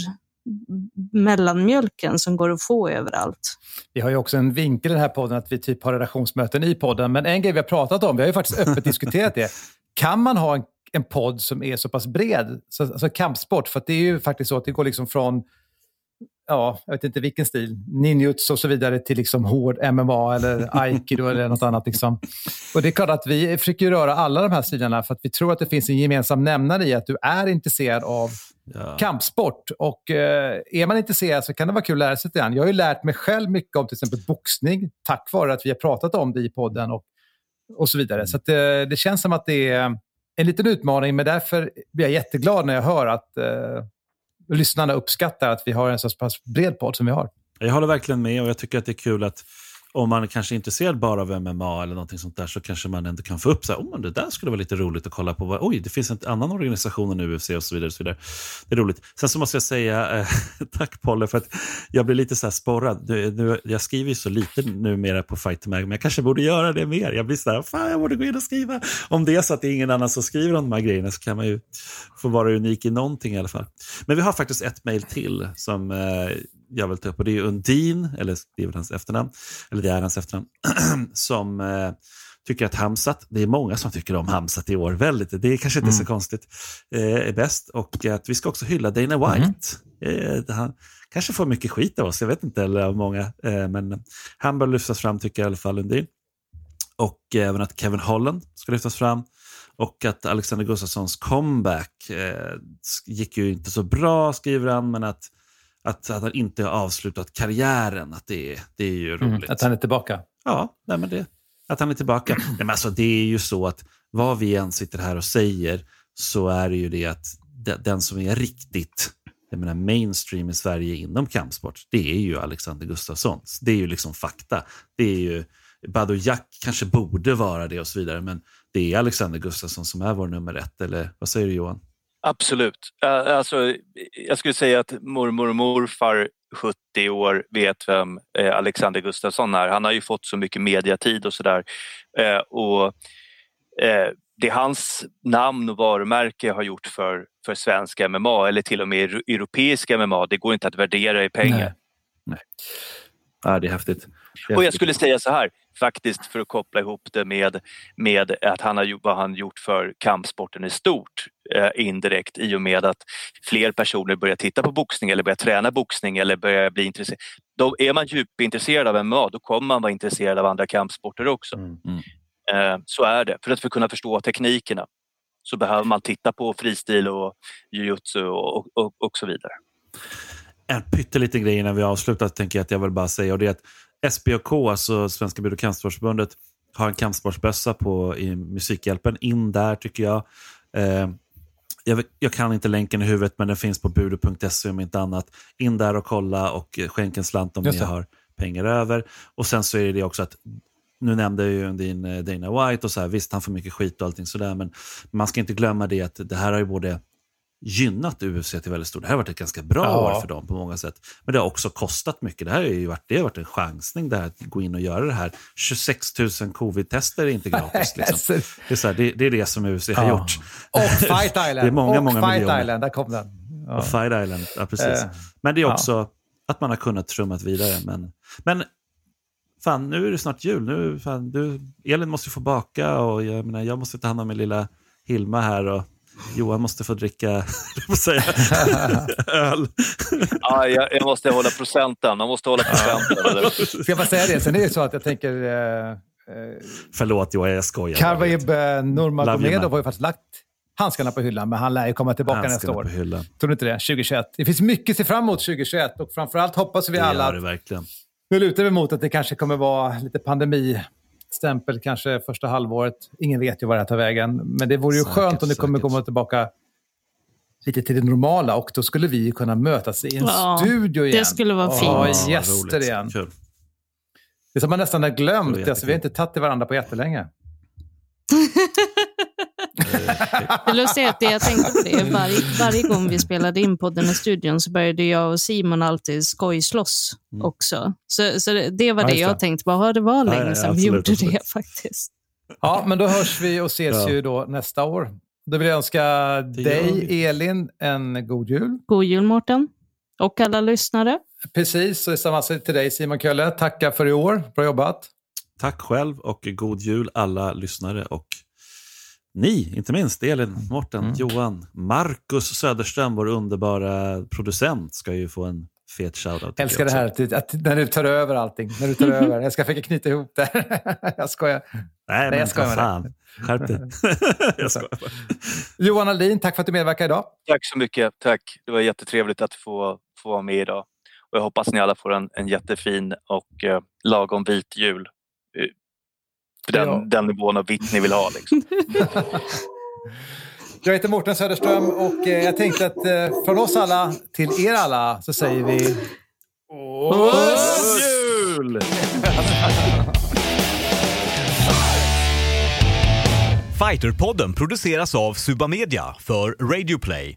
mellanmjölken som går att få överallt. Vi har ju också en vinkel i den här podden att vi typ har redaktionsmöten i podden. Men en grej vi har pratat om, vi har ju faktiskt öppet diskuterat det. Kan man ha en, en podd som är så pass bred, så, alltså kampsport, för det är ju faktiskt så att det går liksom från ja, jag vet inte vilken stil, ninjutsu och så vidare till liksom hård MMA eller aikido eller något annat. Liksom. Och det är klart att vi försöker röra alla de här stilarna för att vi tror att det finns en gemensam nämnare i att du är intresserad av ja. kampsport. Och eh, är man intresserad så kan det vara kul att lära sig lite grann. Jag har ju lärt mig själv mycket om till exempel boxning tack vare att vi har pratat om det i podden och, och så vidare. Så att, eh, det känns som att det är en liten utmaning, men därför blir jag jätteglad när jag hör att eh, lyssnarna uppskattar att vi har en så pass bred podd som vi har. Jag håller verkligen med och jag tycker att det är kul att om man kanske är intresserad bara av MMA eller någonting sånt där så kanske man ändå kan få upp så här, oh, det där skulle vara lite roligt att kolla på. Oj, det finns en annan organisation än UFC och så vidare. Och så vidare. Det är roligt. Sen så måste jag säga eh, tack Polle för att jag blir lite så här sporrad. Nu, nu, jag skriver ju så lite numera på Fight Mag, men jag kanske borde göra det mer. Jag blir så här, fan jag borde gå in och skriva. Om det är så att det är ingen annan som skriver om de här grejerna så kan man ju få vara unik i någonting i alla fall. Men vi har faktiskt ett mejl till som eh, jag vill ta upp och det är Undin, eller det är väl hans efternamn, eller det är hans efternamn, som eh, tycker att Hamsat, det är många som tycker om Hamsat i år, väldigt, det är kanske inte mm. så konstigt, eh, är bäst. Och att vi ska också hylla Dana White. Mm. Eh, han kanske får mycket skit av oss, jag vet inte, eller av många, eh, men han bör lyftas fram tycker jag i alla fall Undin. Och även att Kevin Holland ska lyftas fram. Och att Alexander Gustafssons comeback eh, gick ju inte så bra, skriver han, men att att, att han inte har avslutat karriären. Att det, det är ju mm, roligt. Mm, att han är tillbaka? Ja, nej men det, att han är tillbaka. Nej, men alltså, det är ju så att vad vi än sitter här och säger så är det ju det att den som är riktigt jag menar, mainstream i Sverige inom kampsport, det är ju Alexander Gustafsson. Det är ju liksom fakta. Det är ju, Badou Jack kanske borde vara det och så vidare, men det är Alexander Gustafsson som är vår nummer ett. Eller vad säger du Johan? Absolut. Alltså, jag skulle säga att mormor och morfar 70 år vet vem eh, Alexander Gustafsson är. Han har ju fått så mycket mediatid och sådär. Eh, och eh, det hans namn och varumärke har gjort för, för svensk MMA eller till och med europeisk MMA, det går inte att värdera i pengar. Nej. Nej. Ja, det är häftigt. Och jag skulle säga så här, faktiskt för att koppla ihop det med, med att han har, vad han gjort för kampsporten i stort eh, indirekt i och med att fler personer börjar titta på boxning eller börjar träna boxning eller börjar bli intresserade. Då är man djupintresserad av MMA då kommer man vara intresserad av andra kampsporter också. Mm. mm. Eh, så är det. För att för kunna förstå teknikerna så behöver man titta på fristil och jujutsu och, och, och, och så vidare. En pytteliten grej innan vi avslutar tänker jag att jag vill bara säga och det är att SBOK, alltså Svenska Bud och kampsportsförbundet, har en kampsportsbössa på i Musikhjälpen. In där tycker jag. Eh, jag, jag, kan inte länken i huvudet, men den finns på budo.se om inte annat. In där och kolla och skänk en slant om ni har pengar över. Och sen så är det också att nu nämnde ju din eh, Dana White och så här, visst han får mycket skit och allting sådär, men man ska inte glömma det att det här har ju både gynnat UFC till väldigt stort. Det här har varit ett ganska bra ja. år för dem på många sätt. Men det har också kostat mycket. Det här har ju varit, det har varit en chansning det här, att gå in och göra det här. 26 000 covid-tester är inte gratis. Liksom. det, är så här, det, det, är det som UFC ja. har gjort. Och Fight Island. det är många, och många Fight miljoner. Island, där kom den. Ja. Och Fight Island, ja precis. Eh, Men det är också att man har kunnat trummat vidare. Men, men fan, nu är det snart jul. Nu, fan, du, Elin måste få baka och jag, menar, jag måste ta hand om min lilla Hilma här. Och, Johan måste få dricka säga, öl. ja, jag, jag, måste hålla procenten. Man måste hålla procenten. Ska jag bara säga det? Sen är det så att jag tänker... Eh, eh Förlåt Johan, jag skojar. Karvaib Nurmagomedov har ju faktiskt lagt handskarna på hyllan, men han lär ju komma tillbaka handskarna nästa år. På hyllan. Tror du inte det? 2021. Det finns mycket att se fram emot 2021 och framförallt hoppas vi det alla det verkligen. Nu lutar vi mot att det kanske kommer vara lite pandemi stämpel kanske första halvåret. Ingen vet ju var det här tar vägen. Men det vore ju säkert, skönt om det kommer komma tillbaka lite till det normala och då skulle vi kunna mötas i en ja, studio igen. Det skulle vara fint. Ja, gäster igen. Kul. Det som man nästan har glömt. Alltså, vi har inte tagit till varandra på jättelänge. det lustiga är att det jag tänkte på det, varje, varje gång vi spelade in podden i studion så började jag och Simon alltid skojslåss mm. också. Så, så det, det var ja, det jag tänkte på. Det var länge ja, sedan vi gjorde absolut. det faktiskt. Ja, men då hörs vi och ses ja. ju då nästa år. Då vill jag önska dig, Elin, en god jul. God jul, Mårten. Och alla lyssnare. Precis, och detsamma till dig, Simon Kölle. Tackar för i år. Bra jobbat. Tack själv och god jul alla lyssnare och ni, inte minst Elin, Mårten, mm. Johan, Marcus Söderström, vår underbara producent, ska ju få en fet shoutout. Jag älskar det här att, att, när du tar över allting. När du tar över. Jag ska försöka knyta ihop det. jag skojar. Nej, Nej jag skojar fan. Skärp dig. jag skojar Johan Aldin, tack för att du medverkade idag. Tack så mycket. Tack. Det var jättetrevligt att få, få vara med idag. Och jag hoppas ni alla får en, en jättefin och eh, lagom vit jul den, ja. den nivån av vitt ni vill ha. Liksom. Jag heter Mårten Söderström och eh, jag tänkte att eh, från oss alla till er alla så säger vi... Jul! Fighterpodden produceras av Suba Media för Radio Play.